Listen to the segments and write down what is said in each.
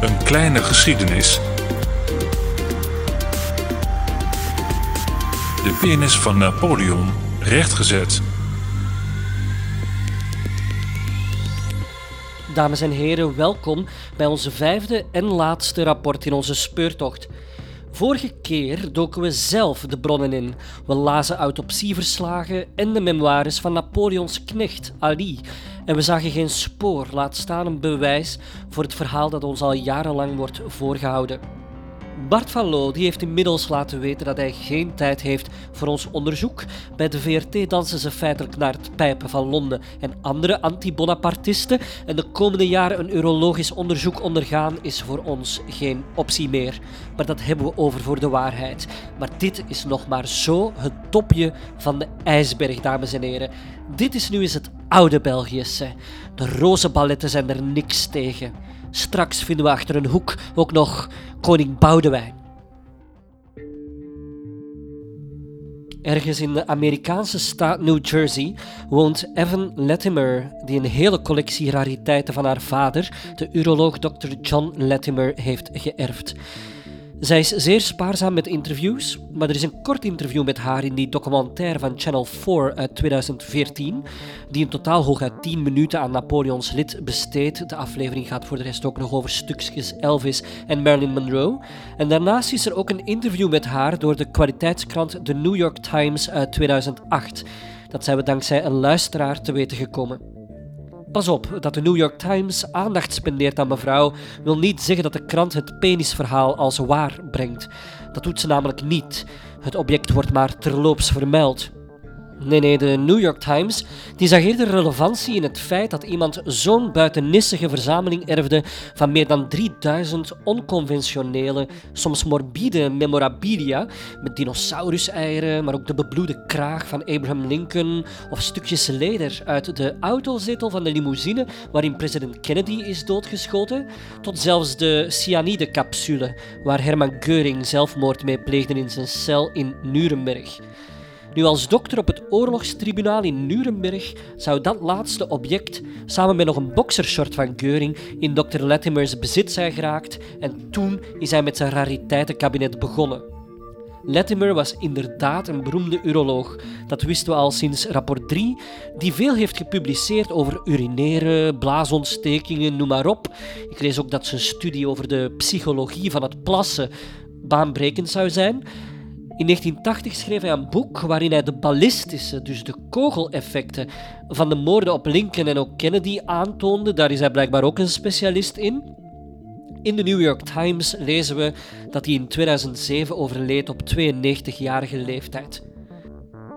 Een kleine geschiedenis. De penis van Napoleon rechtgezet. Dames en heren, welkom bij onze vijfde en laatste rapport in onze speurtocht. Vorige keer doken we zelf de bronnen in. We lazen autopsieverslagen en de memoires van Napoleons knecht Ali. En we zagen geen spoor, laat staan een bewijs voor het verhaal dat ons al jarenlang wordt voorgehouden. Bart van Loo die heeft inmiddels laten weten dat hij geen tijd heeft voor ons onderzoek. Bij de VRT dansen ze feitelijk naar het pijpen van Londen en andere anti-Bonapartisten. En de komende jaren een urologisch onderzoek ondergaan is voor ons geen optie meer. Maar dat hebben we over voor de waarheid. Maar dit is nog maar zo het topje van de ijsberg, dames en heren. Dit is nu eens het oude België. De roze balletten zijn er niks tegen. Straks vinden we achter een hoek ook nog koning Boudewijn. Ergens in de Amerikaanse staat New Jersey woont Evan Latimer, die een hele collectie rariteiten van haar vader, de uroloog Dr. John Latimer, heeft geërfd. Zij is zeer spaarzaam met interviews, maar er is een kort interview met haar in die documentaire van Channel 4 uit 2014, die in totaal hooguit 10 minuten aan Napoleons lid besteedt. De aflevering gaat voor de rest ook nog over stukjes Elvis en Marilyn Monroe. En daarnaast is er ook een interview met haar door de kwaliteitskrant The New York Times uit 2008. Dat zijn we dankzij een luisteraar te weten gekomen. Pas op, dat de New York Times aandacht spendeert aan mevrouw wil niet zeggen dat de krant het penisverhaal als waar brengt. Dat doet ze namelijk niet. Het object wordt maar terloops vermeld. Nee, nee, de New York Times die zag eerder relevantie in het feit dat iemand zo'n buitennissige verzameling erfde van meer dan 3000 onconventionele, soms morbide memorabilia met dinosauruseieren, maar ook de bebloede kraag van Abraham Lincoln of stukjes leder uit de autozetel van de limousine waarin president Kennedy is doodgeschoten, tot zelfs de cyanide-capsule waar Hermann Göring zelfmoord mee pleegde in zijn cel in Nuremberg. Nu, als dokter op het oorlogstribunaal in Nuremberg zou dat laatste object samen met nog een boxershort van Geuring in Dr. Latimer's bezit zijn geraakt en toen is hij met zijn rariteitenkabinet begonnen. Latimer was inderdaad een beroemde uroloog. Dat wisten we al sinds rapport 3, die veel heeft gepubliceerd over urineren, blaasontstekingen, noem maar op. Ik lees ook dat zijn studie over de psychologie van het plassen baanbrekend zou zijn. In 1980 schreef hij een boek waarin hij de ballistische, dus de kogeleffecten van de moorden op Lincoln en ook Kennedy aantoonde. Daar is hij blijkbaar ook een specialist in. In de New York Times lezen we dat hij in 2007 overleed op 92-jarige leeftijd.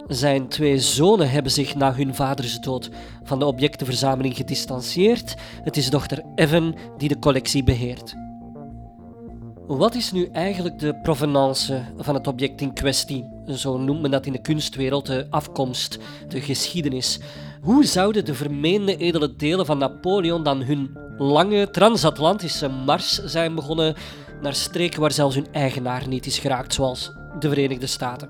Zijn twee zonen hebben zich na hun vaders dood van de objectenverzameling gedistanceerd. Het is dochter Evan die de collectie beheert. Wat is nu eigenlijk de provenance van het object in kwestie? Zo noemt men dat in de kunstwereld, de afkomst, de geschiedenis. Hoe zouden de vermeende edele delen van Napoleon dan hun lange transatlantische mars zijn begonnen naar streken waar zelfs hun eigenaar niet is geraakt, zoals de Verenigde Staten?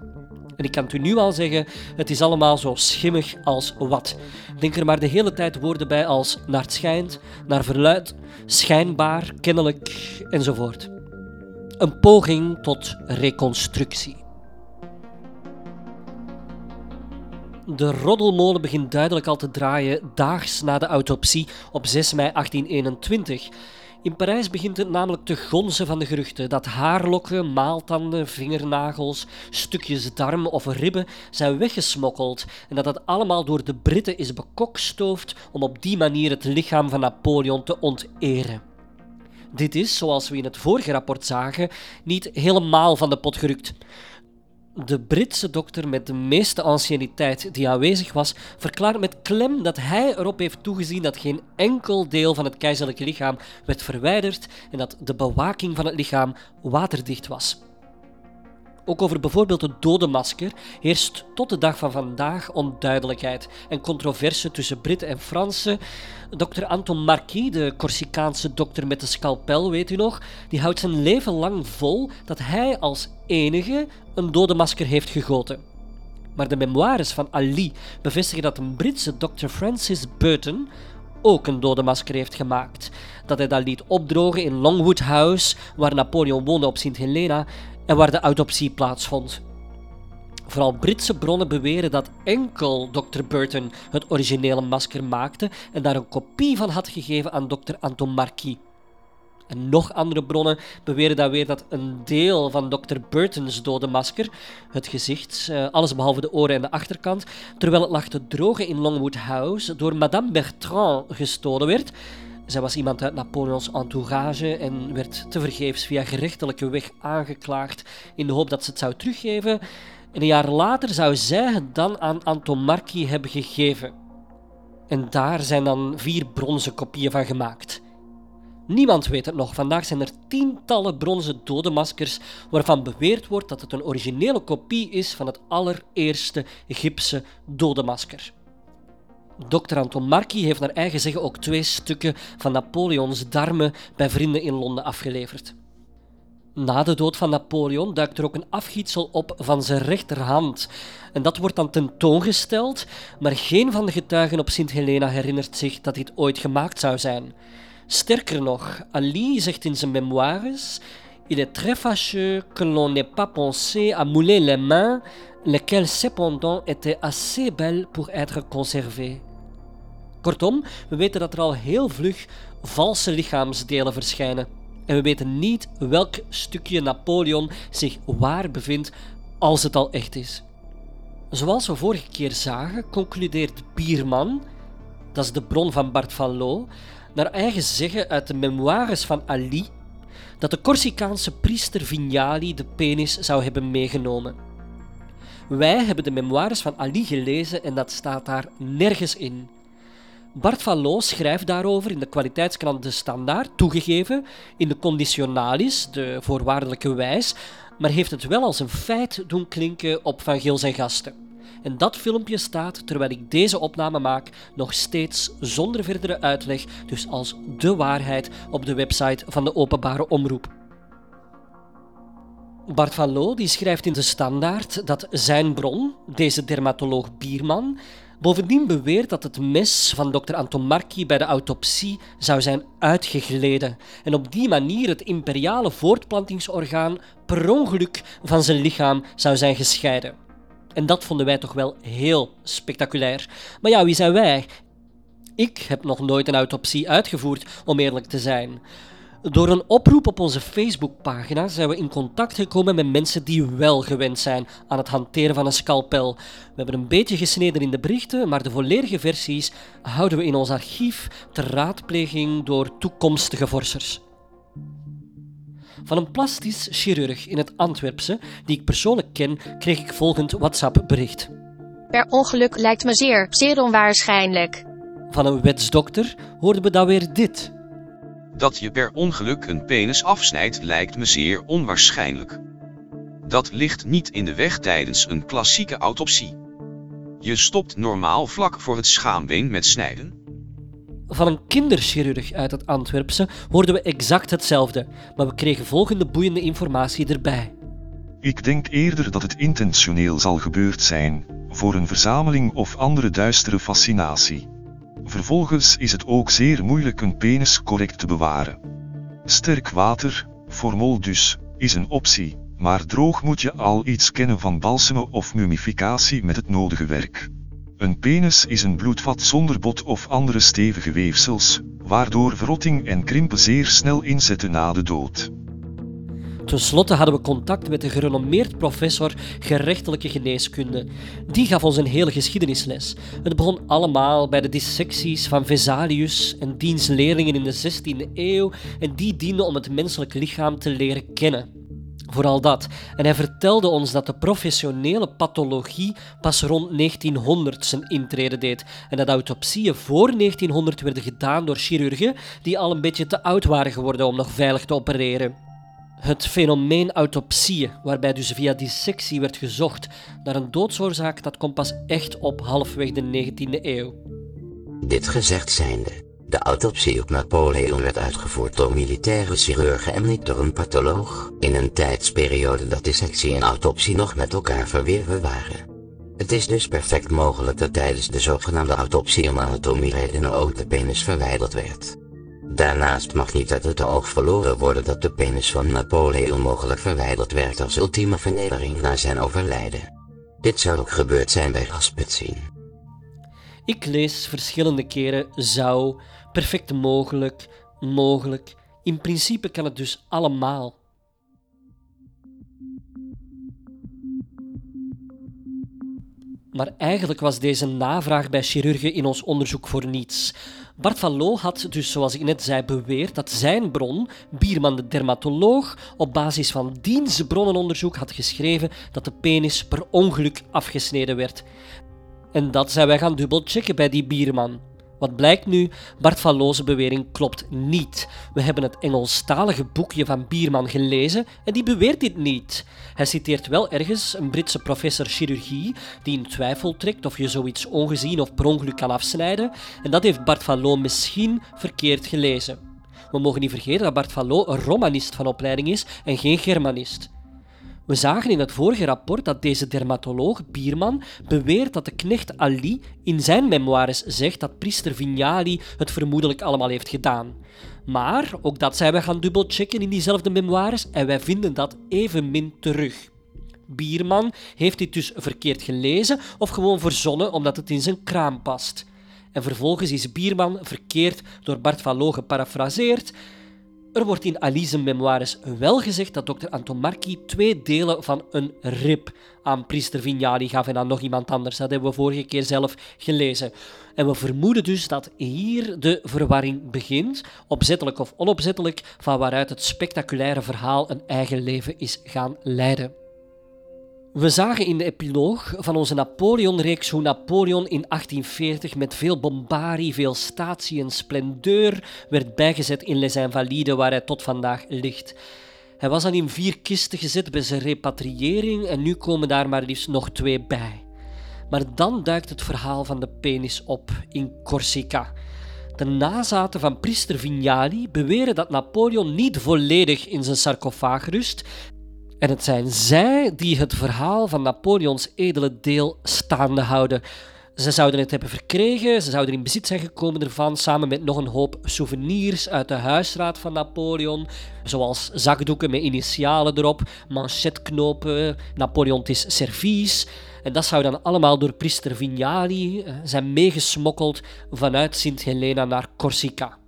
En ik kan het u nu al zeggen, het is allemaal zo schimmig als wat. Denk er maar de hele tijd woorden bij als naar het schijnt, naar verluid, schijnbaar, kennelijk enzovoort. Een poging tot reconstructie. De roddelmolen begint duidelijk al te draaien daags na de autopsie op 6 mei 1821. In Parijs begint het namelijk te gonzen van de geruchten dat haarlokken, maaltanden, vingernagels, stukjes darm of ribben zijn weggesmokkeld en dat dat allemaal door de Britten is bekokstoofd om op die manier het lichaam van Napoleon te onteren. Dit is, zoals we in het vorige rapport zagen, niet helemaal van de pot gerukt. De Britse dokter met de meeste anciëniteit die aanwezig was, verklaart met klem dat hij erop heeft toegezien dat geen enkel deel van het keizerlijke lichaam werd verwijderd en dat de bewaking van het lichaam waterdicht was. Ook over bijvoorbeeld het dodenmasker heerst tot de dag van vandaag onduidelijkheid en controverse tussen Britten en Fransen. Dr. Anton Marquis, de Corsicaanse dokter met de scalpel, weet u nog, die houdt zijn leven lang vol dat hij als enige een dodenmasker heeft gegoten. Maar de memoires van Ali bevestigen dat een Britse Dr. Francis Burton ook een dodenmasker heeft gemaakt. dat hij dat liet opdrogen in Longwood House, waar Napoleon woonde op Sint Helena en waar de autopsie plaatsvond. Vooral Britse bronnen beweren dat enkel Dr. Burton het originele masker maakte en daar een kopie van had gegeven aan Dr. Anton Marquis. En nog andere bronnen beweren dan weer dat een deel van Dr. Burton's dode masker, het gezicht, eh, alles behalve de oren en de achterkant, terwijl het lag te drogen in Longwood House, door Madame Bertrand gestolen werd. Zij was iemand uit Napoleons entourage en werd tevergeefs via gerechtelijke weg aangeklaagd in de hoop dat ze het zou teruggeven. En een jaar later zou zij het dan aan Anton Marquis hebben gegeven. En daar zijn dan vier bronzen kopieën van gemaakt. Niemand weet het nog. Vandaag zijn er tientallen bronzen dodenmaskers waarvan beweerd wordt dat het een originele kopie is van het allereerste gipsen dodenmasker. Dr. Anton Marquis heeft naar eigen zeggen ook twee stukken van Napoleons darmen bij vrienden in Londen afgeleverd. Na de dood van Napoleon duikt er ook een afgietsel op van zijn rechterhand. En dat wordt dan tentoongesteld, maar geen van de getuigen op Sint Helena herinnert zich dat dit ooit gemaakt zou zijn. Sterker nog, Ali zegt in zijn memoires Il est très fâcheux que l'on n'ait pas pensé à mouler les mains, lesquelles cependant étaient assez belles pour être conservées. Kortom, we weten dat er al heel vlug valse lichaamsdelen verschijnen. En we weten niet welk stukje Napoleon zich waar bevindt als het al echt is. Zoals we vorige keer zagen, concludeert Bierman, dat is de bron van Bart van Loo, naar eigen zeggen uit de memoires van Ali dat de Corsicaanse priester Vignali de penis zou hebben meegenomen. Wij hebben de memoires van Ali gelezen en dat staat daar nergens in. Bart van Loo schrijft daarover in de kwaliteitskrant De Standaard, toegegeven in de conditionalis, de voorwaardelijke wijs, maar heeft het wel als een feit doen klinken op Van Gils en gasten. En dat filmpje staat, terwijl ik deze opname maak, nog steeds zonder verdere uitleg, dus als de waarheid op de website van de openbare omroep. Bart van Loo die schrijft in de standaard dat zijn bron, deze dermatoloog Bierman, bovendien beweert dat het mes van dokter Anton Marchi bij de autopsie zou zijn uitgegleden en op die manier het imperiale voortplantingsorgaan per ongeluk van zijn lichaam zou zijn gescheiden. En dat vonden wij toch wel heel spectaculair. Maar ja, wie zijn wij? Ik heb nog nooit een autopsie uitgevoerd, om eerlijk te zijn. Door een oproep op onze Facebookpagina zijn we in contact gekomen met mensen die wel gewend zijn aan het hanteren van een scalpel. We hebben een beetje gesneden in de berichten, maar de volledige versies houden we in ons archief ter raadpleging door toekomstige vorsters. Van een plastisch chirurg in het Antwerpse, die ik persoonlijk ken, kreeg ik volgend WhatsApp-bericht. Per ongeluk lijkt me zeer, zeer onwaarschijnlijk. Van een wetsdokter hoorden we dan weer dit. Dat je per ongeluk een penis afsnijdt lijkt me zeer onwaarschijnlijk. Dat ligt niet in de weg tijdens een klassieke autopsie. Je stopt normaal vlak voor het schaambeen met snijden. Van een kinderchirurg uit het Antwerpse hoorden we exact hetzelfde, maar we kregen volgende boeiende informatie erbij. Ik denk eerder dat het intentioneel zal gebeurd zijn, voor een verzameling of andere duistere fascinatie. Vervolgens is het ook zeer moeilijk een penis correct te bewaren. Sterk water, formol dus, is een optie, maar droog moet je al iets kennen van balsemen of mummificatie met het nodige werk. Een penis is een bloedvat zonder bot of andere stevige weefsels, waardoor verrotting en krimpen zeer snel inzetten na de dood. Ten slotte hadden we contact met de gerenommeerd professor gerechtelijke geneeskunde. Die gaf ons een hele geschiedenisles. Het begon allemaal bij de dissecties van Vesalius en diens leerlingen in de 16e eeuw en die dienden om het menselijk lichaam te leren kennen. Vooral dat. En hij vertelde ons dat de professionele pathologie pas rond 1900 zijn intrede deed en dat autopsieën voor 1900 werden gedaan door chirurgen die al een beetje te oud waren geworden om nog veilig te opereren. Het fenomeen autopsieën, waarbij dus via dissectie werd gezocht naar een doodsoorzaak, dat komt pas echt op halfweg de 19e eeuw. Dit gezegd zijnde, de autopsie op Napoleon werd uitgevoerd door militaire chirurgen en niet door een patholoog, in een tijdsperiode dat dissectie en autopsie nog met elkaar verweven waren. Het is dus perfect mogelijk dat tijdens de zogenaamde autopsie om anatomieredenen ook de penis verwijderd werd. Daarnaast mag niet uit het oog verloren worden dat de penis van Napoleon mogelijk verwijderd werd als ultieme vernedering na zijn overlijden. Dit zou ook gebeurd zijn bij Rasputin. Ik lees verschillende keren zou, perfect mogelijk, mogelijk. In principe kan het dus allemaal. Maar eigenlijk was deze navraag bij chirurgen in ons onderzoek voor niets. Bart van Loo had dus, zoals ik net zei, beweerd dat zijn bron, Bierman de dermatoloog, op basis van diens bronnenonderzoek had geschreven dat de penis per ongeluk afgesneden werd. En dat zijn wij gaan dubbelchecken bij die Bierman. Wat blijkt nu? Bart van Loo's bewering klopt niet. We hebben het Engelstalige boekje van Bierman gelezen en die beweert dit niet. Hij citeert wel ergens een Britse professor chirurgie die in twijfel trekt of je zoiets ongezien of per ongeluk kan afsnijden. En dat heeft Bart van Loo misschien verkeerd gelezen. We mogen niet vergeten dat Bart van Loo een romanist van opleiding is en geen germanist. We zagen in het vorige rapport dat deze dermatoloog, Bierman, beweert dat de knecht Ali in zijn memoires zegt dat priester Vignali het vermoedelijk allemaal heeft gedaan. Maar ook dat zijn we gaan dubbelchecken in diezelfde memoires en wij vinden dat evenmin terug. Bierman heeft dit dus verkeerd gelezen of gewoon verzonnen omdat het in zijn kraam past. En vervolgens is Bierman verkeerd door Bart van Loo geparafraseerd er wordt in Ali's memoires wel gezegd dat dokter Anton Marchi twee delen van een rib aan priester Vignali gaf en aan nog iemand anders. Dat hebben we vorige keer zelf gelezen. En we vermoeden dus dat hier de verwarring begint, opzettelijk of onopzettelijk, van waaruit het spectaculaire verhaal een eigen leven is gaan leiden. We zagen in de epiloog van onze Napoleon-reeks hoe Napoleon in 1840 met veel bombarie, veel statie en splendeur werd bijgezet in Les Invalides, waar hij tot vandaag ligt. Hij was dan in vier kisten gezet bij zijn repatriëring en nu komen daar maar liefst nog twee bij. Maar dan duikt het verhaal van de penis op in Corsica. De nazaten van priester Vignali beweren dat Napoleon niet volledig in zijn sarcofaag rust en het zijn zij die het verhaal van Napoleons edele deel staande houden. Ze zouden het hebben verkregen, ze zouden in bezit zijn gekomen ervan, samen met nog een hoop souvenirs uit de huisraad van Napoleon, zoals zakdoeken met initialen erop, manchetknopen, Napoleontisch servies. En dat zou dan allemaal door priester Vignali eh, zijn meegesmokkeld vanuit Sint Helena naar Corsica.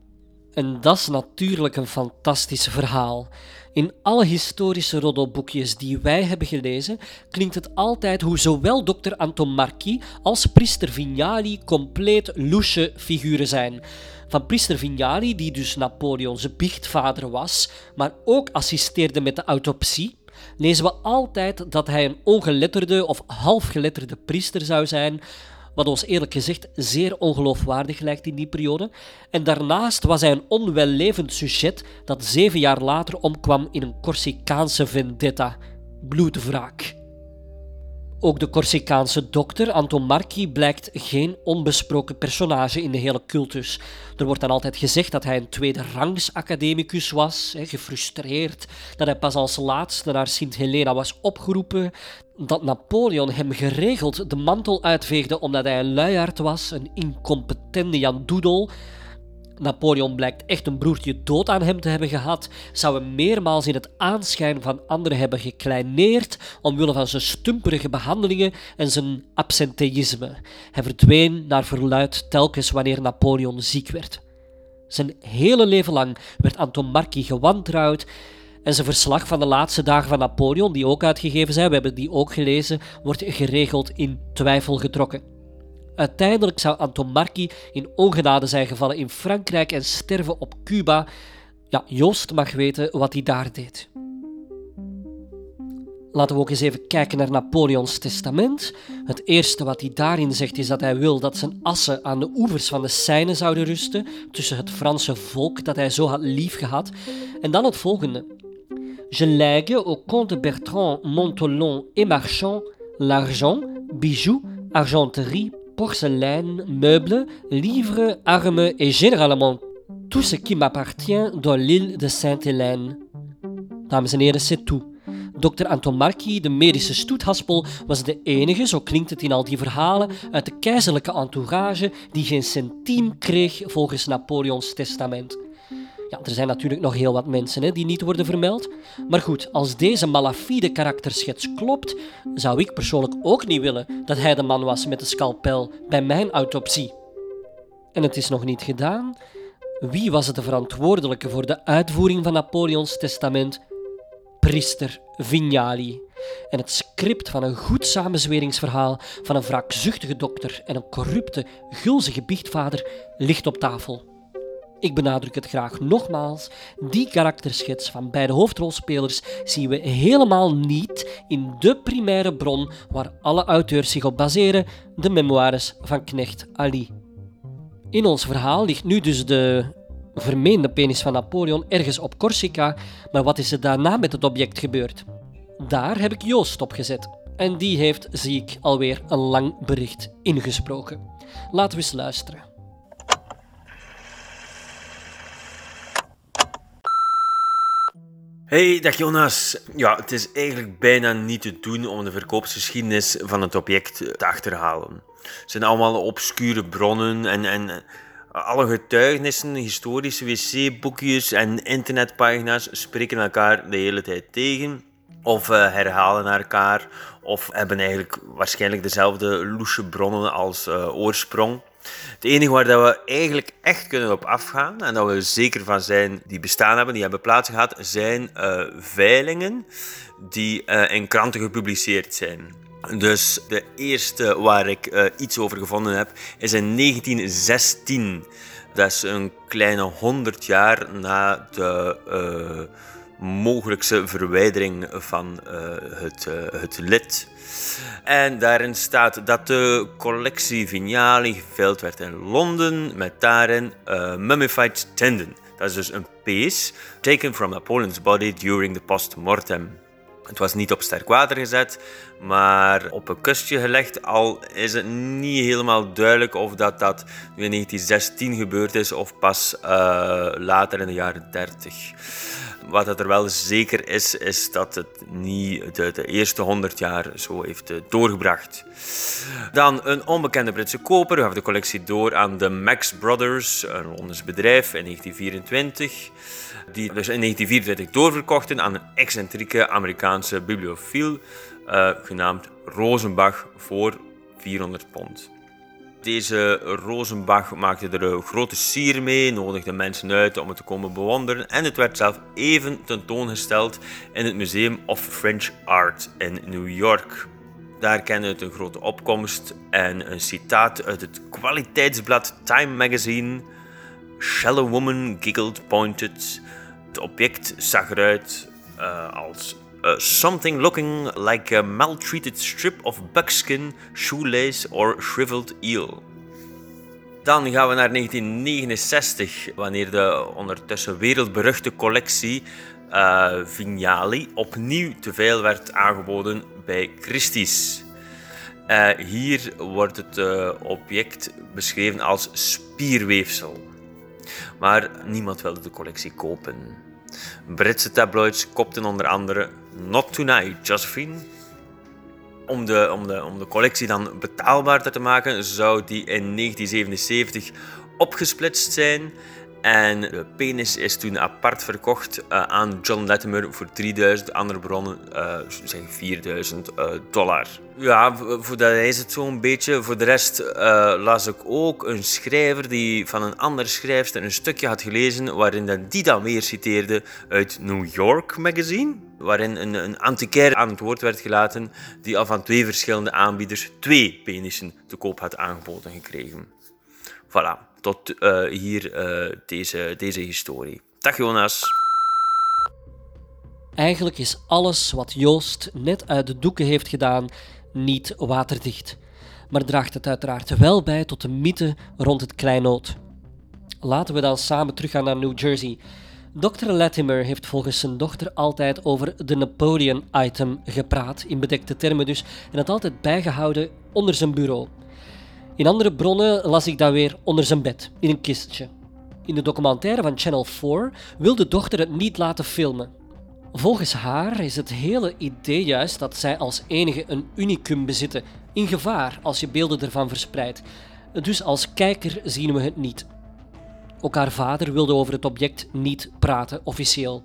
En dat is natuurlijk een fantastisch verhaal. In alle historische roddelboekjes die wij hebben gelezen, klinkt het altijd hoe zowel dokter Anton Marchi als priester Vignali compleet loesje figuren zijn. Van priester Vignali, die dus Napoleons biechtvader was, maar ook assisteerde met de autopsie, lezen we altijd dat hij een ongeletterde of halfgeletterde priester zou zijn, wat ons eerlijk gezegd zeer ongeloofwaardig lijkt in die periode. En daarnaast was hij een onwellevend sujet dat zeven jaar later omkwam in een Corsicaanse vendetta, bloedwraak. Ook de Corsicaanse dokter Anton Marchi blijkt geen onbesproken personage in de hele cultus. Er wordt dan altijd gezegd dat hij een tweede rangs academicus was, gefrustreerd, dat hij pas als laatste naar Sint Helena was opgeroepen, dat Napoleon hem geregeld de mantel uitveegde omdat hij een luiaard was, een incompetente Jan Doedel, Napoleon blijkt echt een broertje dood aan hem te hebben gehad, zou hem meermaals in het aanschijn van anderen hebben gekleineerd omwille van zijn stumperige behandelingen en zijn absenteïsme. Hij verdween naar verluid telkens wanneer Napoleon ziek werd. Zijn hele leven lang werd Anton Marchi gewantrouwd en zijn verslag van de laatste dagen van Napoleon, die ook uitgegeven zijn, we hebben die ook gelezen, wordt geregeld in twijfel getrokken. Uiteindelijk zou Anton Marchi in ongenade zijn gevallen in Frankrijk en sterven op Cuba. Ja, Joost mag weten wat hij daar deed. Laten we ook eens even kijken naar Napoleons testament. Het eerste wat hij daarin zegt is dat hij wil dat zijn assen aan de oevers van de Seine zouden rusten, tussen het Franse volk dat hij zo had liefgehad. En dan het volgende. Je au comte Bertrand Montolon et Marchand l'argent, bijoux, argenterie, porcelaine, meubles, livres, armes et généralement tout ce qui m'appartient dans l'île de Sainte-Hélène. Dames en heren, c'est tout. Dr. Anton Marchi, de medische stoethaspel, was de enige, zo klinkt het in al die verhalen, uit de keizerlijke entourage die geen centiem kreeg volgens Napoleons testament. Ja, er zijn natuurlijk nog heel wat mensen hè, die niet worden vermeld. Maar goed, als deze malafide karakterschets klopt, zou ik persoonlijk ook niet willen dat hij de man was met de scalpel bij mijn autopsie. En het is nog niet gedaan. Wie was het de verantwoordelijke voor de uitvoering van Napoleons testament? Priester Vignali. En het script van een goed samenzweringsverhaal van een wraakzuchtige dokter en een corrupte, gulzige biechtvader ligt op tafel. Ik benadruk het graag nogmaals, die karakterschets van beide hoofdrolspelers zien we helemaal niet in de primaire bron waar alle auteurs zich op baseren, de memoires van knecht Ali. In ons verhaal ligt nu dus de vermeende penis van Napoleon ergens op Corsica, maar wat is er daarna met het object gebeurd? Daar heb ik Joost op gezet. En die heeft, zie ik, alweer een lang bericht ingesproken. Laten we eens luisteren. Hey, dag Jonas. Ja, het is eigenlijk bijna niet te doen om de verkoopsgeschiedenis van het object te achterhalen. Het zijn allemaal obscure bronnen en, en alle getuigenissen, historische wc-boekjes en internetpagina's spreken elkaar de hele tijd tegen. Of uh, herhalen elkaar, of hebben eigenlijk waarschijnlijk dezelfde loesje bronnen als uh, oorsprong. Het enige waar dat we eigenlijk echt kunnen op afgaan, en dat we zeker van zijn die bestaan hebben, die hebben plaats gehad, zijn uh, veilingen die in kranten gepubliceerd zijn. Dus de eerste waar ik uh, iets over gevonden heb, is in 1916. Dat is een kleine 100 jaar na de mogelijkse verwijdering van uh, het, het lid. En daarin staat dat de collectie Vignali geveild werd in Londen met daarin mummified tendon. Dat is dus een pees taken from Napoleon's body during the postmortem. Het was niet op sterk water gezet, maar op een kustje gelegd. Al is het niet helemaal duidelijk of dat, dat nu in 1916 gebeurd is of pas uh, later in de jaren 30. Wat er wel zeker is, is dat het niet de, de eerste 100 jaar zo heeft uh, doorgebracht. Dan een onbekende Britse koper gaf de collectie door aan de Max Brothers, een Londens bedrijf, in 1924 die dus in 1924 doorverkochten aan een excentrieke Amerikaanse bibliofiel uh, genaamd Rosenbach voor 400 pond. Deze Rosenbach maakte er een grote sier mee, nodigde mensen uit om het te komen bewonderen en het werd zelf even tentoongesteld in het Museum of French Art in New York. Daar kende het een grote opkomst en een citaat uit het kwaliteitsblad Time Magazine. Shallow woman giggled, pointed. Het object zag eruit uh, als uh, something looking like a maltreated strip of buckskin, shoelace or shriveled eel. Dan gaan we naar 1969, wanneer de ondertussen wereldberuchte collectie uh, Vignali opnieuw te veel werd aangeboden bij Christie's. Uh, hier wordt het object beschreven als spierweefsel. Maar niemand wilde de collectie kopen. Britse tabloids kopten onder andere Not Tonight, Josephine. Om de, om, de, om de collectie dan betaalbaar te maken, zou die in 1977 opgesplitst zijn en de penis is toen apart verkocht uh, aan John Latimer voor 3000, andere bronnen uh, zeg 4000 uh, dollar. Ja, voor dat is het zo'n beetje. Voor de rest las ik ook een schrijver die van een andere schrijfster een stukje had gelezen waarin dat die dan weer citeerde uit New York Magazine. Waarin een, een antiquaire aan het woord werd gelaten die al van twee verschillende aanbieders twee penissen te koop had aangeboden gekregen. Voilà tot uh, hier uh, deze, deze historie. Dag Jonas. Eigenlijk is alles wat Joost net uit de doeken heeft gedaan niet waterdicht, maar draagt het uiteraard wel bij tot de mythe rond het kleinood. Laten we dan samen teruggaan naar New Jersey. Dr. Latimer heeft volgens zijn dochter altijd over de Napoleon-item gepraat, in bedekte termen dus, en het altijd bijgehouden onder zijn bureau. In andere bronnen las ik dat weer onder zijn bed, in een kistje. In de documentaire van Channel 4 wil de dochter het niet laten filmen. Volgens haar is het hele idee juist dat zij als enige een unicum bezitten, in gevaar als je beelden ervan verspreidt. Dus als kijker zien we het niet. Ook haar vader wilde over het object niet praten, officieel.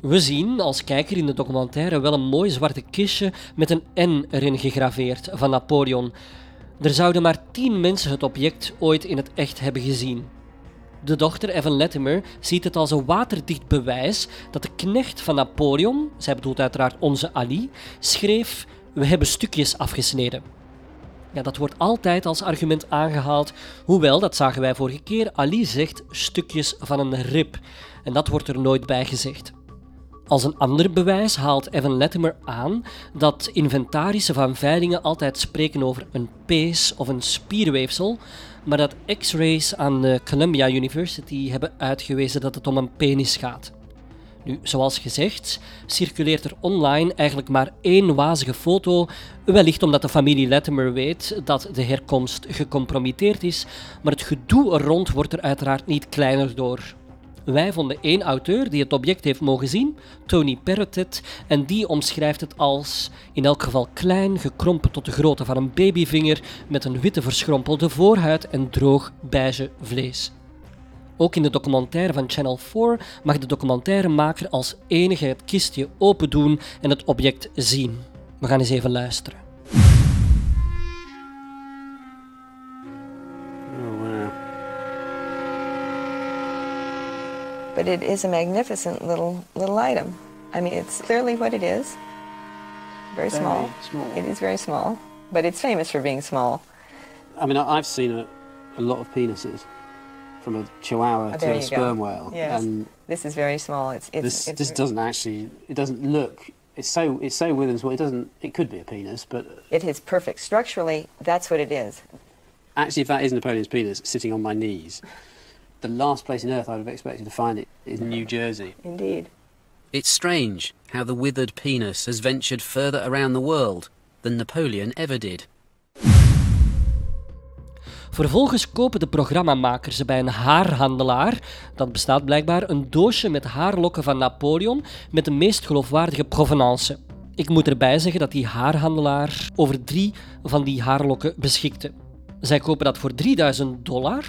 We zien als kijker in de documentaire wel een mooi zwarte kistje met een N erin gegraveerd van Napoleon. Er zouden maar tien mensen het object ooit in het echt hebben gezien. De dochter Evan Latimer ziet het als een waterdicht bewijs dat de knecht van Napoleon, zij bedoelt uiteraard onze Ali, schreef: We hebben stukjes afgesneden. Ja, dat wordt altijd als argument aangehaald, hoewel, dat zagen wij vorige keer, Ali zegt stukjes van een rib. En dat wordt er nooit bij gezegd. Als een ander bewijs haalt Evan Latimer aan dat inventarissen van veilingen altijd spreken over een pees of een spierweefsel, maar dat X-rays aan de Columbia University hebben uitgewezen dat het om een penis gaat. Nu, zoals gezegd, circuleert er online eigenlijk maar één wazige foto, wellicht omdat de familie Latimer weet dat de herkomst gecompromitteerd is, maar het gedoe er rond wordt er uiteraard niet kleiner door. Wij vonden één auteur die het object heeft mogen zien, Tony Perrottet, en die omschrijft het als in elk geval klein, gekrompen tot de grootte van een babyvinger, met een witte verschrompelde voorhuid en droog beige vlees. Ook in de documentaire van Channel 4 mag de documentairemaker als enige het kistje open doen en het object zien. We gaan eens even luisteren. But it is a magnificent little little item. I mean, it's clearly what it is. Very, Very small. small. It is very small, but it's famous for being small. I mean, I've seen a, a lot of penises, from a chihuahua Oh, to a you go. sperm whale, Yes. and This is very small. It's it's, this it's this doesn't actually. It doesn't look. It's so it's so within small. It doesn't. It could be a penis, but it is perfect structurally. That's what it is. actually, if that is Napoleon's penis sitting on my knees, the last place on earth I would have expected to find it is New Jersey. Indeed. It's strange how the withered penis has ventured further around the world than Napoleon ever did. Vervolgens kopen de programmamakers bij een haarhandelaar, dat bestaat blijkbaar, een doosje met haarlokken van Napoleon met de meest geloofwaardige provenance. Ik moet erbij zeggen dat die haarhandelaar over drie van die haarlokken beschikte. Zij kopen dat voor 3000 dollar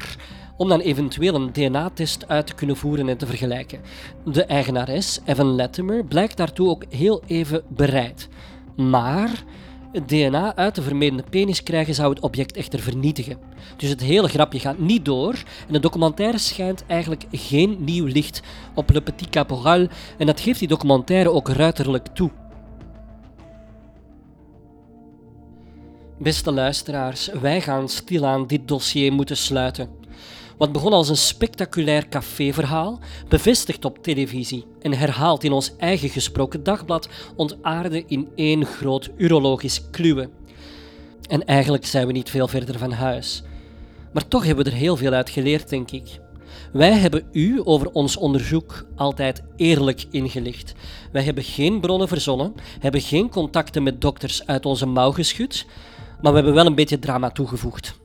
om dan eventueel een DNA-test uit te kunnen voeren en te vergelijken. De eigenares, Evan Latimer, blijkt daartoe ook heel even bereid. Maar het DNA uit de vermedende penis krijgen zou het object echter vernietigen. Dus het hele grapje gaat niet door en de documentaire schijnt eigenlijk geen nieuw licht op Le Petit Caporal en dat geeft die documentaire ook ruiterlijk toe. Beste luisteraars, wij gaan stilaan dit dossier moeten sluiten. Wat begon als een spectaculair caféverhaal, bevestigd op televisie en herhaald in ons eigen gesproken dagblad, ontaarde in één groot urologisch kluwe. En eigenlijk zijn we niet veel verder van huis. Maar toch hebben we er heel veel uit geleerd, denk ik. Wij hebben u over ons onderzoek altijd eerlijk ingelicht. Wij hebben geen bronnen verzonnen, hebben geen contacten met dokters uit onze mouw geschud, maar we hebben wel een beetje drama toegevoegd.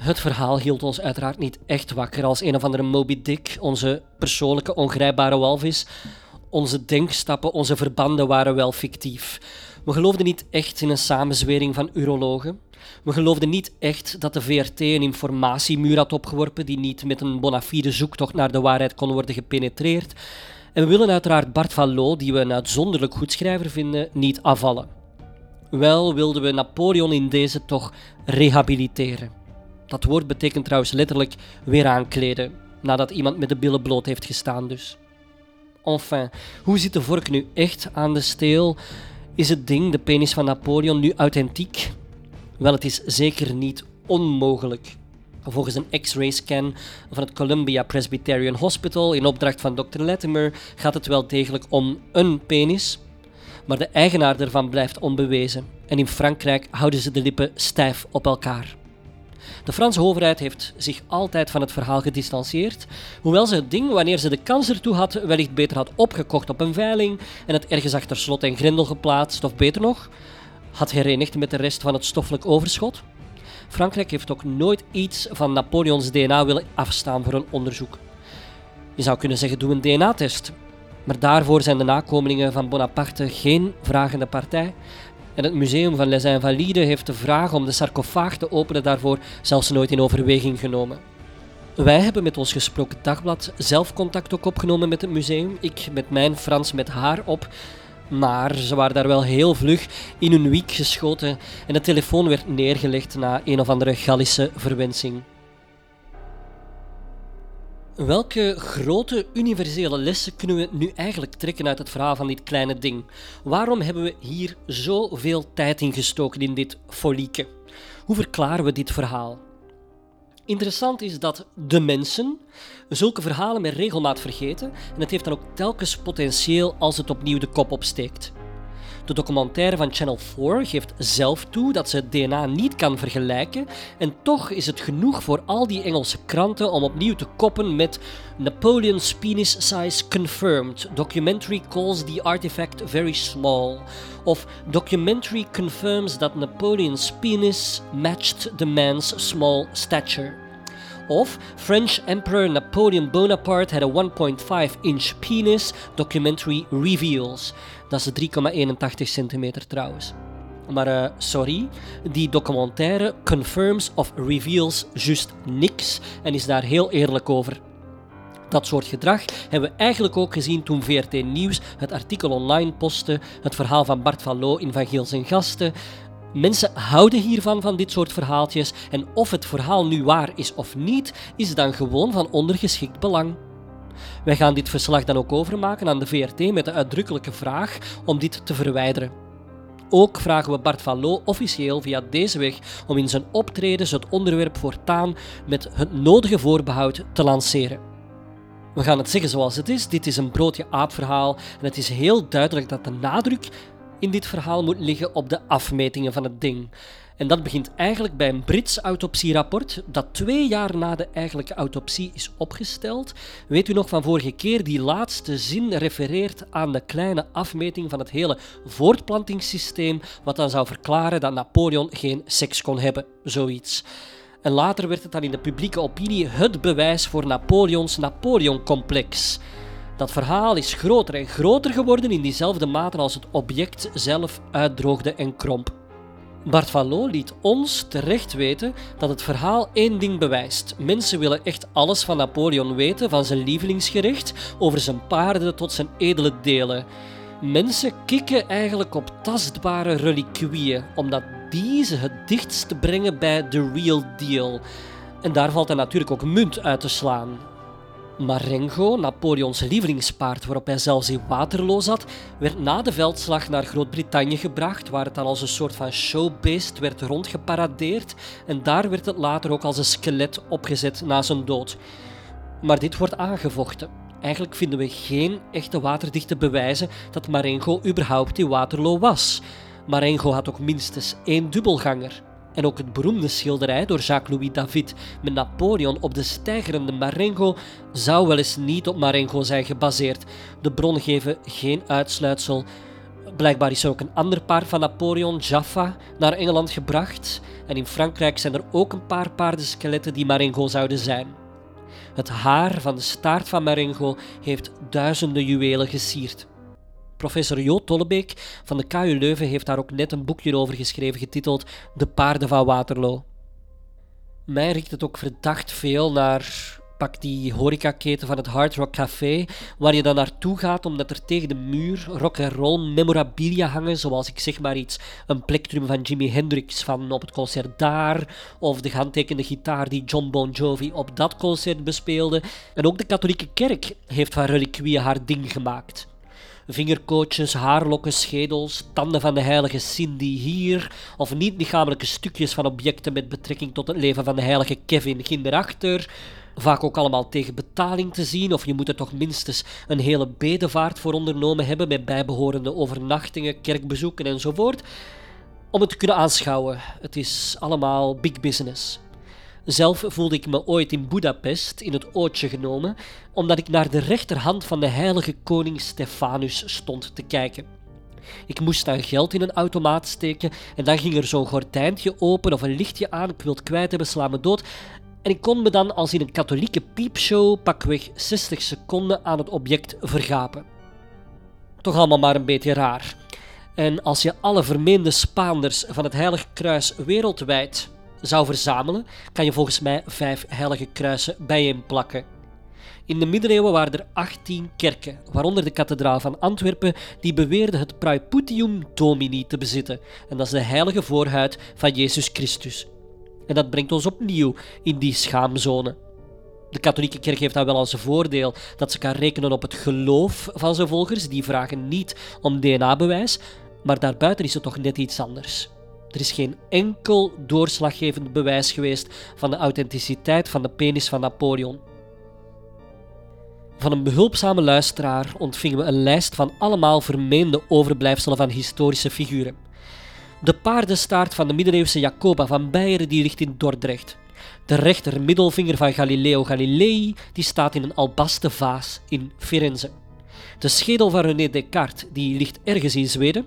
Het verhaal hield ons uiteraard niet echt wakker als een of andere Moby Dick, onze persoonlijke ongrijpbare walvis. Onze denkstappen, onze verbanden waren wel fictief. We geloofden niet echt in een samenzwering van urologen. We geloofden niet echt dat de VRT een informatiemuur had opgeworpen die niet met een bona fide zoektocht naar de waarheid kon worden gepenetreerd. En we willen uiteraard Bart van Loo, die we een uitzonderlijk goed schrijver vinden, niet afvallen. Wel wilden we Napoleon in deze toch rehabiliteren. Dat woord betekent trouwens letterlijk weer aankleden, nadat iemand met de billen bloot heeft gestaan dus. Enfin, hoe zit de vork nu echt aan de steel? Is het ding, de penis van Napoleon, nu authentiek? Wel, het is zeker niet onmogelijk. Volgens een X-ray scan van het Columbia Presbyterian Hospital in opdracht van Dr. Latimer gaat het wel degelijk om een penis, maar de eigenaar ervan blijft onbewezen. En in Frankrijk houden ze de lippen stijf op elkaar. De Franse overheid heeft zich altijd van het verhaal gedistanceerd, hoewel ze het ding, wanneer ze de kans ertoe had, wellicht beter had opgekocht op een veiling en het ergens achter slot en grendel geplaatst, of beter nog, had herenigd met de rest van het stoffelijk overschot. Frankrijk heeft ook nooit iets van Napoleons DNA willen afstaan voor een onderzoek. Je zou kunnen zeggen, doe een DNA-test. Maar daarvoor zijn de nakomelingen van Bonaparte geen vragende partij. En het Museum van Les Invalides heeft de vraag om de sarcofaag te openen daarvoor zelfs nooit in overweging genomen. Wij hebben met ons gesproken dagblad zelf contact ook opgenomen met het museum. Ik met mijn Frans met haar op. Maar ze waren daar wel heel vlug in hun wiek geschoten en de telefoon werd neergelegd na een of andere Gallische verwensing. Welke grote universele lessen kunnen we nu eigenlijk trekken uit het verhaal van dit kleine ding? Waarom hebben we hier zoveel tijd in gestoken in dit folieke? Hoe verklaren we dit verhaal? Interessant is dat de mensen zulke verhalen met regelmaat vergeten en het heeft dan ook telkens potentieel als het opnieuw de kop opsteekt. De documentaire van Channel 4 geeft zelf toe dat ze het DNA niet kan vergelijken en toch is het genoeg voor al die Engelse kranten om opnieuw te koppen met Napoleon's penis size confirmed. Documentary calls the artifact very small. Of documentary confirms that Napoleon's penis matched the man's small stature. Of French Emperor Napoleon Bonaparte had a 1.5 inch penis, documentary reveals. Dat is 3,81 centimeter trouwens. Maar uh, sorry, die documentaire confirms of reveals juist niks en is daar heel eerlijk over. Dat soort gedrag hebben we eigenlijk ook gezien toen VRT Nieuws het artikel online postte, het verhaal van Bart van Loo in Van Giel zijn gasten. Mensen houden hiervan, van dit soort verhaaltjes, en of het verhaal nu waar is of niet, is dan gewoon van ondergeschikt belang. Wij gaan dit verslag dan ook overmaken aan de VRT met de uitdrukkelijke vraag om dit te verwijderen. Ook vragen we Bart van Loo officieel via deze weg om in zijn optredens het onderwerp voortaan met het nodige voorbehoud te lanceren. We gaan het zeggen zoals het is, dit is een broodje aapverhaal en het is heel duidelijk dat de nadruk in dit verhaal moet liggen op de afmetingen van het ding. En dat begint eigenlijk bij een Brits autopsierapport dat twee jaar na de eigenlijke autopsie is opgesteld. Weet u nog van vorige keer, die laatste zin refereert aan de kleine afmeting van het hele voortplantingssysteem, wat dan zou verklaren dat Napoleon geen seks kon hebben, zoiets. En later werd het dan in de publieke opinie het bewijs voor Napoleons Napoleon-complex. Dat verhaal is groter en groter geworden in diezelfde mate als het object zelf uitdroogde en kromp. Bart van liet ons terecht weten dat het verhaal één ding bewijst. Mensen willen echt alles van Napoleon weten, van zijn lievelingsgerecht, over zijn paarden tot zijn edele delen. Mensen kikken eigenlijk op tastbare reliquieën, omdat die ze het dichtst brengen bij the real deal. En daar valt dan natuurlijk ook munt uit te slaan. Marengo, Napoleons lievelingspaard waarop hij zelfs in Waterloo zat, werd na de veldslag naar Groot-Brittannië gebracht, waar het dan als een soort van showbeest werd rondgeparadeerd en daar werd het later ook als een skelet opgezet na zijn dood. Maar dit wordt aangevochten. Eigenlijk vinden we geen echte waterdichte bewijzen dat Marengo überhaupt in Waterloo was. Marengo had ook minstens één dubbelganger. En ook het beroemde schilderij door Jacques-Louis David met Napoleon op de stijgerende Marengo zou wel eens niet op Marengo zijn gebaseerd. De bronnen geven geen uitsluitsel. Blijkbaar is er ook een ander paar van Napoleon, Jaffa, naar Engeland gebracht. En in Frankrijk zijn er ook een paar paardenskeletten die Marengo zouden zijn. Het haar van de staart van Marengo heeft duizenden juwelen gesierd. Professor Jo Tollebeek van de KU Leuven heeft daar ook net een boekje over geschreven getiteld De paarden van Waterloo. Mij riekt het ook verdacht veel naar pak die horecaketen van het Hard Rock Café, waar je dan naartoe gaat omdat er tegen de muur rock and roll memorabilia hangen, zoals ik zeg maar iets, een plektrum van Jimi Hendrix van op het concert daar, of de gehandtekende gitaar die John Bon Jovi op dat concert bespeelde. En ook de katholieke kerk heeft van reliquieën haar ding gemaakt vingerkootjes, haarlokken, schedels, tanden van de heilige Cindy hier, of niet-lichamelijke stukjes van objecten met betrekking tot het leven van de heilige Kevin ging erachter. Vaak ook allemaal tegen betaling te zien, of je moet er toch minstens een hele bedevaart voor ondernomen hebben met bijbehorende overnachtingen, kerkbezoeken enzovoort. Om het te kunnen aanschouwen. Het is allemaal big business. Zelf voelde ik me ooit in Budapest in het ootje genomen, omdat ik naar de rechterhand van de heilige koning Stefanus stond te kijken. Ik moest dan geld in een automaat steken en dan ging er zo'n gordijntje open of een lichtje aan, ik wil het kwijt hebben, sla me dood. En ik kon me dan als in een katholieke piepshow pakweg 60 seconden aan het object vergapen. Toch allemaal maar een beetje raar. En als je alle vermeende Spaanders van het Heilige Kruis wereldwijd zou verzamelen, kan je volgens mij vijf heilige kruisen bijeenplakken. In de middeleeuwen waren er 18 kerken, waaronder de kathedraal van Antwerpen, die beweerde het Praeputium Domini te bezitten. En dat is de heilige voorhuid van Jezus Christus. En dat brengt ons opnieuw in die schaamzone. De katholieke kerk heeft dan wel als voordeel dat ze kan rekenen op het geloof van zijn volgers. Die vragen niet om DNA-bewijs, maar daarbuiten is het toch net iets anders. Er is geen enkel doorslaggevend bewijs geweest van de authenticiteit van de penis van Napoleon. Van een behulpzame luisteraar ontvingen we een lijst van allemaal vermeende overblijfselen van historische figuren. De paardenstaart van de middeleeuwse Jacoba van Beieren die ligt in Dordrecht. De rechter middelvinger van Galileo Galilei die staat in een albasten vaas in Firenze. De schedel van René Descartes die ligt ergens in Zweden.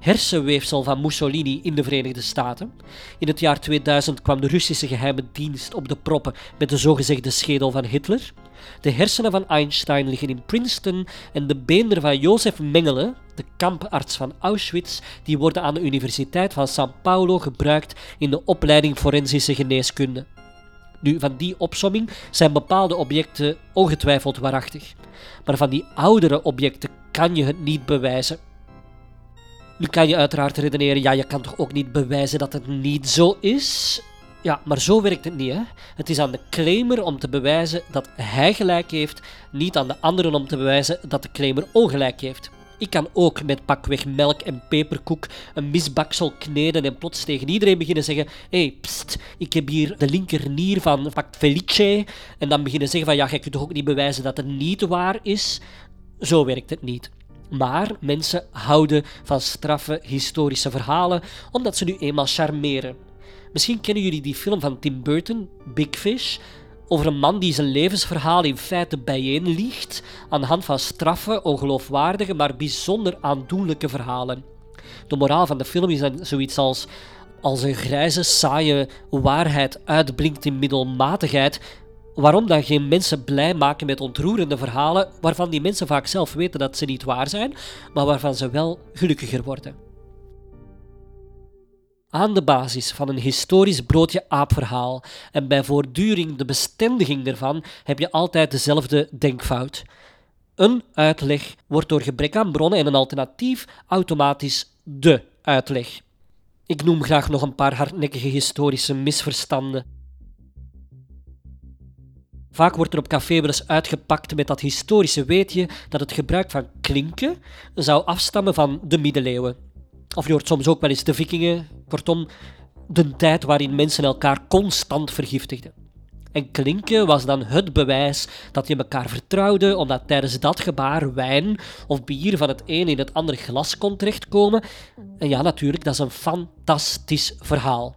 Hersenweefsel van Mussolini in de Verenigde Staten. In het jaar 2000 kwam de Russische geheime dienst op de proppen met de zogezegde schedel van Hitler. De hersenen van Einstein liggen in Princeton en de beenderen van Jozef Mengele, de kamparts van Auschwitz, die worden aan de Universiteit van São Paulo gebruikt in de opleiding forensische geneeskunde. Nu, van die opsomming zijn bepaalde objecten ongetwijfeld waarachtig. Maar van die oudere objecten kan je het niet bewijzen. Nu kan je uiteraard redeneren, ja, je kan toch ook niet bewijzen dat het niet zo is? Ja, maar zo werkt het niet. Hè? Het is aan de claimer om te bewijzen dat hij gelijk heeft, niet aan de anderen om te bewijzen dat de claimer ongelijk heeft. Ik kan ook met pakweg melk en peperkoek een misbaksel kneden en plots tegen iedereen beginnen zeggen: hé, hey, pst, ik heb hier de linkernier van pak Felice. En dan beginnen zeggen: van ja, jij kunt toch ook niet bewijzen dat het niet waar is? Zo werkt het niet. Maar mensen houden van straffe historische verhalen omdat ze nu eenmaal charmeren. Misschien kennen jullie die film van Tim Burton, Big Fish, over een man die zijn levensverhaal in feite bijeenliegt aan de hand van straffe, ongeloofwaardige, maar bijzonder aandoenlijke verhalen. De moraal van de film is dan zoiets als als een grijze, saaie waarheid uitblinkt in middelmatigheid, waarom dan geen mensen blij maken met ontroerende verhalen waarvan die mensen vaak zelf weten dat ze niet waar zijn, maar waarvan ze wel gelukkiger worden? Aan de basis van een historisch broodje-aapverhaal en bij voortduring de bestendiging ervan heb je altijd dezelfde denkfout. Een uitleg wordt door gebrek aan bronnen en een alternatief automatisch de uitleg. Ik noem graag nog een paar hardnekkige historische misverstanden. Vaak wordt er op café wel eens uitgepakt met dat historische weetje dat het gebruik van klinken zou afstammen van de middeleeuwen. Of je hoort soms ook wel eens de vikingen, kortom, de tijd waarin mensen elkaar constant vergiftigden. En klinken was dan het bewijs dat je elkaar vertrouwde, omdat tijdens dat gebaar wijn of bier van het een in het andere glas kon terechtkomen. En ja, natuurlijk, dat is een fantastisch verhaal.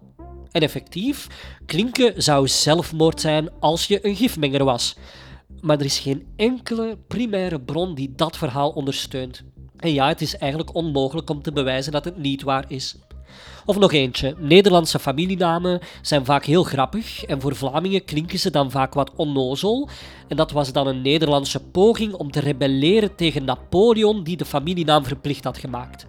En effectief, klinken zou zelfmoord zijn als je een gifmenger was. Maar er is geen enkele primaire bron die dat verhaal ondersteunt. En ja, het is eigenlijk onmogelijk om te bewijzen dat het niet waar is. Of nog eentje. Nederlandse familienamen zijn vaak heel grappig en voor Vlamingen klinken ze dan vaak wat onnozel. En dat was dan een Nederlandse poging om te rebelleren tegen Napoleon die de familienaam verplicht had gemaakt.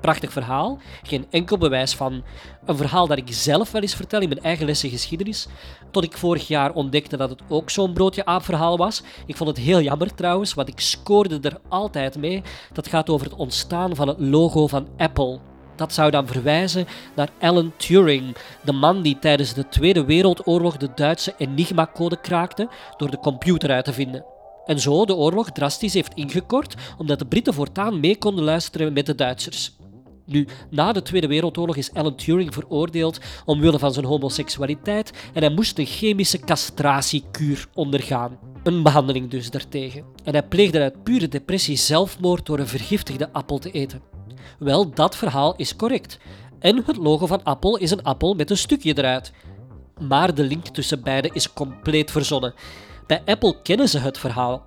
Prachtig verhaal, geen enkel bewijs van. Een verhaal dat ik zelf wel eens vertel in mijn eigen lessen geschiedenis, tot ik vorig jaar ontdekte dat het ook zo'n broodje aap verhaal was. Ik vond het heel jammer trouwens, want ik scoorde er altijd mee. Dat gaat over het ontstaan van het logo van Apple. Dat zou dan verwijzen naar Alan Turing, de man die tijdens de Tweede Wereldoorlog de Duitse Enigma-code kraakte door de computer uit te vinden. En zo de oorlog drastisch heeft ingekort, omdat de Britten voortaan mee konden luisteren met de Duitsers. Nu, na de Tweede Wereldoorlog is Alan Turing veroordeeld omwille van zijn homoseksualiteit en hij moest een chemische castratiekuur ondergaan. Een behandeling dus daartegen. En hij pleegde uit pure depressie zelfmoord door een vergiftigde appel te eten. Wel, dat verhaal is correct. En het logo van Apple is een appel met een stukje eruit. Maar de link tussen beide is compleet verzonnen. Bij Apple kennen ze het verhaal.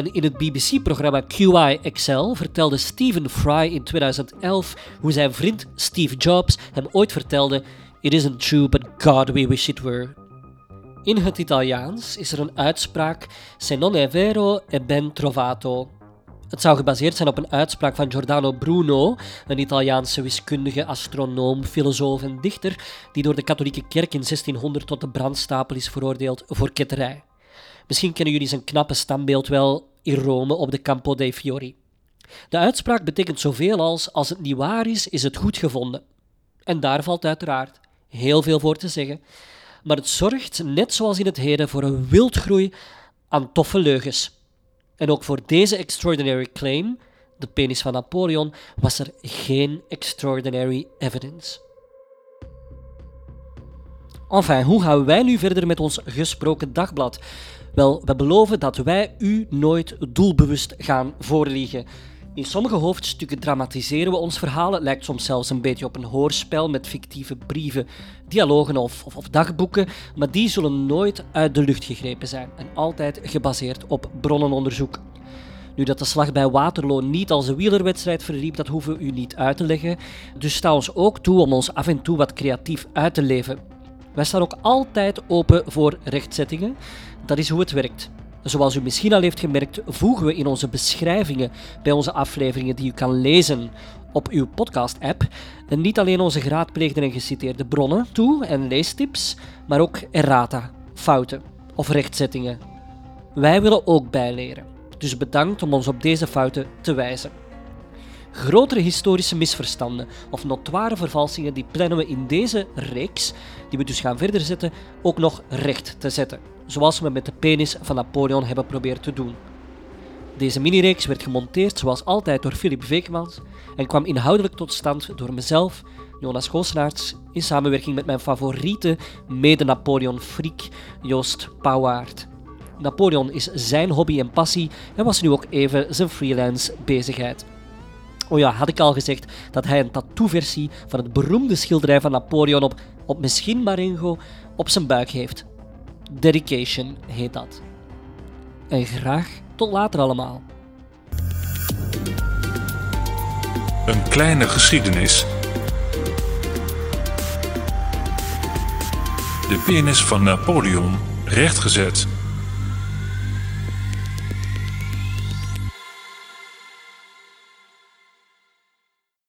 En in het BBC-programma QI Excel vertelde Stephen Fry in 2011 hoe zijn vriend Steve Jobs hem ooit vertelde: It isn't true, but God, we wish it were. In het Italiaans is er een uitspraak: Se non è vero, è ben trovato. Het zou gebaseerd zijn op een uitspraak van Giordano Bruno, een Italiaanse wiskundige, astronoom, filosoof en dichter, die door de katholieke kerk in 1600 tot de brandstapel is veroordeeld voor ketterij. Misschien kennen jullie zijn knappe standbeeld wel in Rome op de Campo dei Fiori. De uitspraak betekent zoveel als: als het niet waar is, is het goed gevonden. En daar valt uiteraard heel veel voor te zeggen. Maar het zorgt, net zoals in het heden, voor een wildgroei aan toffe leugens. En ook voor deze extraordinary claim, de penis van Napoleon, was er geen extraordinary evidence. Enfin, hoe gaan wij nu verder met ons gesproken dagblad? Wel, we beloven dat wij u nooit doelbewust gaan voorliegen. In sommige hoofdstukken dramatiseren we ons verhaal. Het lijkt soms zelfs een beetje op een hoorspel met fictieve brieven, dialogen of, of, dagboeken, maar die zullen nooit uit de lucht gegrepen zijn en altijd gebaseerd op bronnenonderzoek. Nu dat de slag bij Waterloo niet als een wielerwedstrijd verliep, dat hoeven we u niet uit te leggen. Dus sta ons ook toe om ons af en toe wat creatief uit te leven. Wij staan ook altijd open voor rechtzettingen. Dat is hoe het werkt. Zoals u misschien al heeft gemerkt, voegen we in onze beschrijvingen bij onze afleveringen die u kan lezen op uw podcast-app niet alleen onze geraadpleegde en geciteerde bronnen toe en leestips, maar ook errata, fouten of rechtzettingen. Wij willen ook bijleren, dus bedankt om ons op deze fouten te wijzen. Grotere historische misverstanden of notoire vervalsingen die plannen we in deze reeks, die we dus gaan verder zetten, ook nog recht te zetten zoals we met de penis van Napoleon hebben proberen te doen. Deze minireeks werd gemonteerd zoals altijd door Philip Veekmans en kwam inhoudelijk tot stand door mezelf, Jonas Goosenaerts, in samenwerking met mijn favoriete mede-Napoleon-freak Joost Pauwaard. Napoleon is zijn hobby en passie en was nu ook even zijn freelance bezigheid. Oh ja, had ik al gezegd dat hij een tattoo-versie van het beroemde schilderij van Napoleon op, op misschien Marengo op zijn buik heeft. Dedication heet dat. En graag tot later allemaal. Een kleine geschiedenis. De penis van Napoleon rechtgezet.